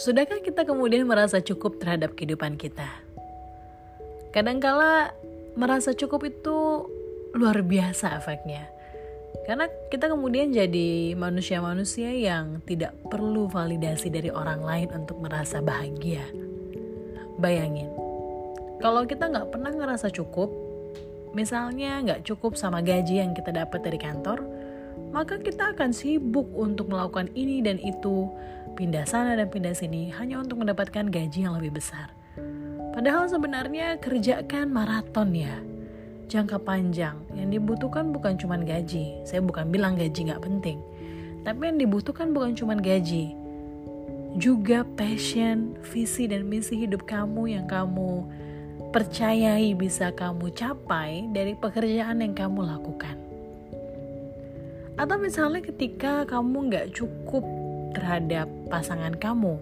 Sudahkah kita kemudian merasa cukup terhadap kehidupan kita? Kadangkala merasa cukup itu luar biasa efeknya. Karena kita kemudian jadi manusia-manusia yang tidak perlu validasi dari orang lain untuk merasa bahagia. Bayangin, kalau kita nggak pernah ngerasa cukup, misalnya nggak cukup sama gaji yang kita dapat dari kantor, maka kita akan sibuk untuk melakukan ini dan itu, pindah sana dan pindah sini hanya untuk mendapatkan gaji yang lebih besar. Padahal sebenarnya kerjakan maraton ya, jangka panjang. Yang dibutuhkan bukan cuma gaji. Saya bukan bilang gaji nggak penting, tapi yang dibutuhkan bukan cuma gaji, juga passion, visi dan misi hidup kamu yang kamu percayai bisa kamu capai dari pekerjaan yang kamu lakukan. Atau misalnya ketika kamu nggak cukup terhadap pasangan kamu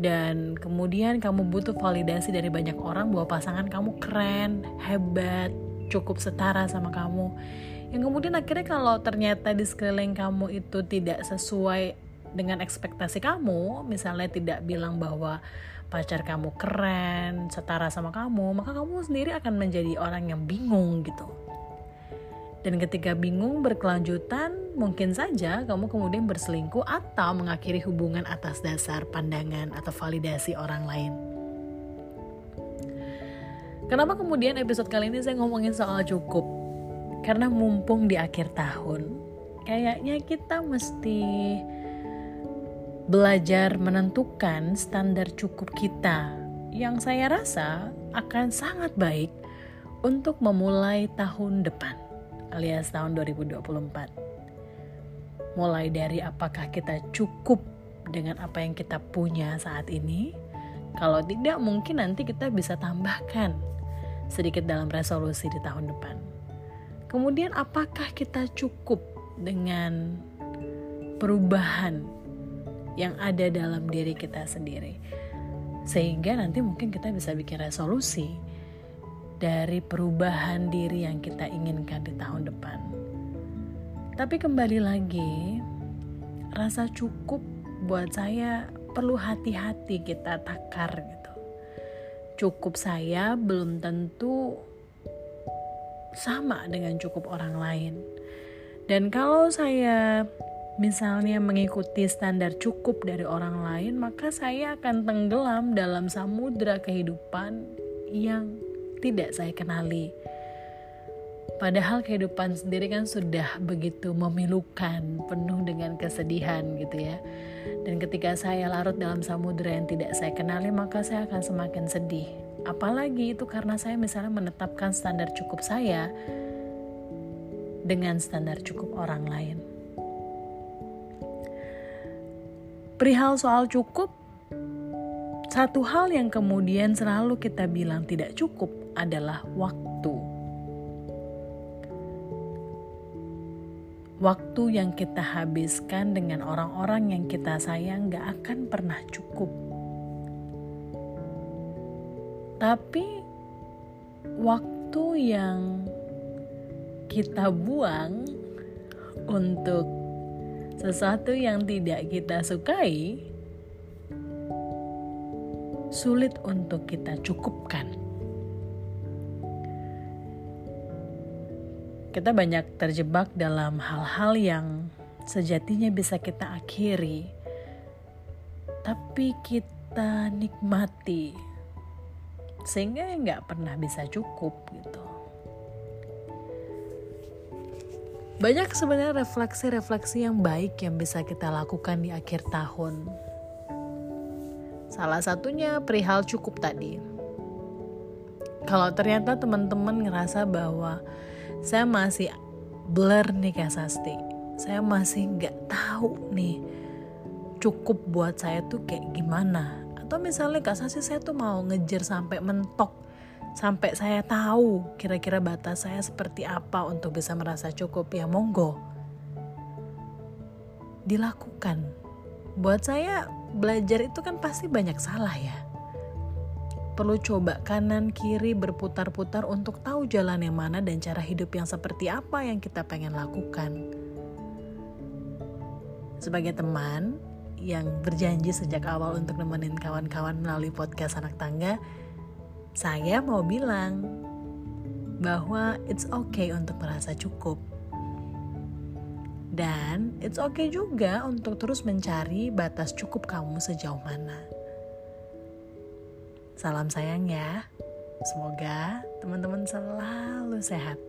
dan kemudian kamu butuh validasi dari banyak orang bahwa pasangan kamu keren, hebat, cukup setara sama kamu. Yang kemudian akhirnya kalau ternyata di sekeliling kamu itu tidak sesuai dengan ekspektasi kamu, misalnya tidak bilang bahwa pacar kamu keren, setara sama kamu, maka kamu sendiri akan menjadi orang yang bingung gitu. Dan ketika bingung berkelanjutan, mungkin saja kamu kemudian berselingkuh atau mengakhiri hubungan atas dasar pandangan atau validasi orang lain. Kenapa kemudian episode kali ini saya ngomongin soal cukup? Karena mumpung di akhir tahun, kayaknya kita mesti belajar menentukan standar cukup kita yang saya rasa akan sangat baik untuk memulai tahun depan alias tahun 2024. Mulai dari apakah kita cukup dengan apa yang kita punya saat ini? Kalau tidak, mungkin nanti kita bisa tambahkan sedikit dalam resolusi di tahun depan. Kemudian, apakah kita cukup dengan perubahan yang ada dalam diri kita sendiri? Sehingga nanti mungkin kita bisa bikin resolusi dari perubahan diri yang kita inginkan di tahun depan. Tapi kembali lagi, rasa cukup buat saya perlu hati-hati kita takar gitu. Cukup saya belum tentu sama dengan cukup orang lain. Dan kalau saya misalnya mengikuti standar cukup dari orang lain, maka saya akan tenggelam dalam samudera kehidupan yang tidak saya kenali. Padahal kehidupan sendiri kan sudah begitu memilukan, penuh dengan kesedihan gitu ya. Dan ketika saya larut dalam samudera yang tidak saya kenali, maka saya akan semakin sedih. Apalagi itu karena saya misalnya menetapkan standar cukup saya dengan standar cukup orang lain. Perihal soal cukup, satu hal yang kemudian selalu kita bilang tidak cukup adalah waktu. Waktu yang kita habiskan dengan orang-orang yang kita sayang gak akan pernah cukup. Tapi waktu yang kita buang untuk sesuatu yang tidak kita sukai sulit untuk kita cukupkan. Kita banyak terjebak dalam hal-hal yang sejatinya bisa kita akhiri, tapi kita nikmati sehingga nggak pernah bisa cukup gitu. Banyak sebenarnya refleksi-refleksi yang baik yang bisa kita lakukan di akhir tahun Salah satunya perihal cukup tadi. Kalau ternyata teman-teman ngerasa bahwa saya masih blur nih kayak Sasti, saya masih nggak tahu nih cukup buat saya tuh kayak gimana. Atau misalnya Kak Sasti saya tuh mau ngejar sampai mentok, sampai saya tahu kira-kira batas saya seperti apa untuk bisa merasa cukup ya monggo dilakukan. Buat saya belajar itu kan pasti banyak salah ya. Perlu coba kanan kiri berputar-putar untuk tahu jalan yang mana dan cara hidup yang seperti apa yang kita pengen lakukan. Sebagai teman, yang berjanji sejak awal untuk nemenin kawan-kawan melalui podcast anak tangga, saya mau bilang bahwa it's okay untuk merasa cukup. Dan it's okay juga untuk terus mencari batas cukup kamu sejauh mana. Salam sayang ya. Semoga teman-teman selalu sehat.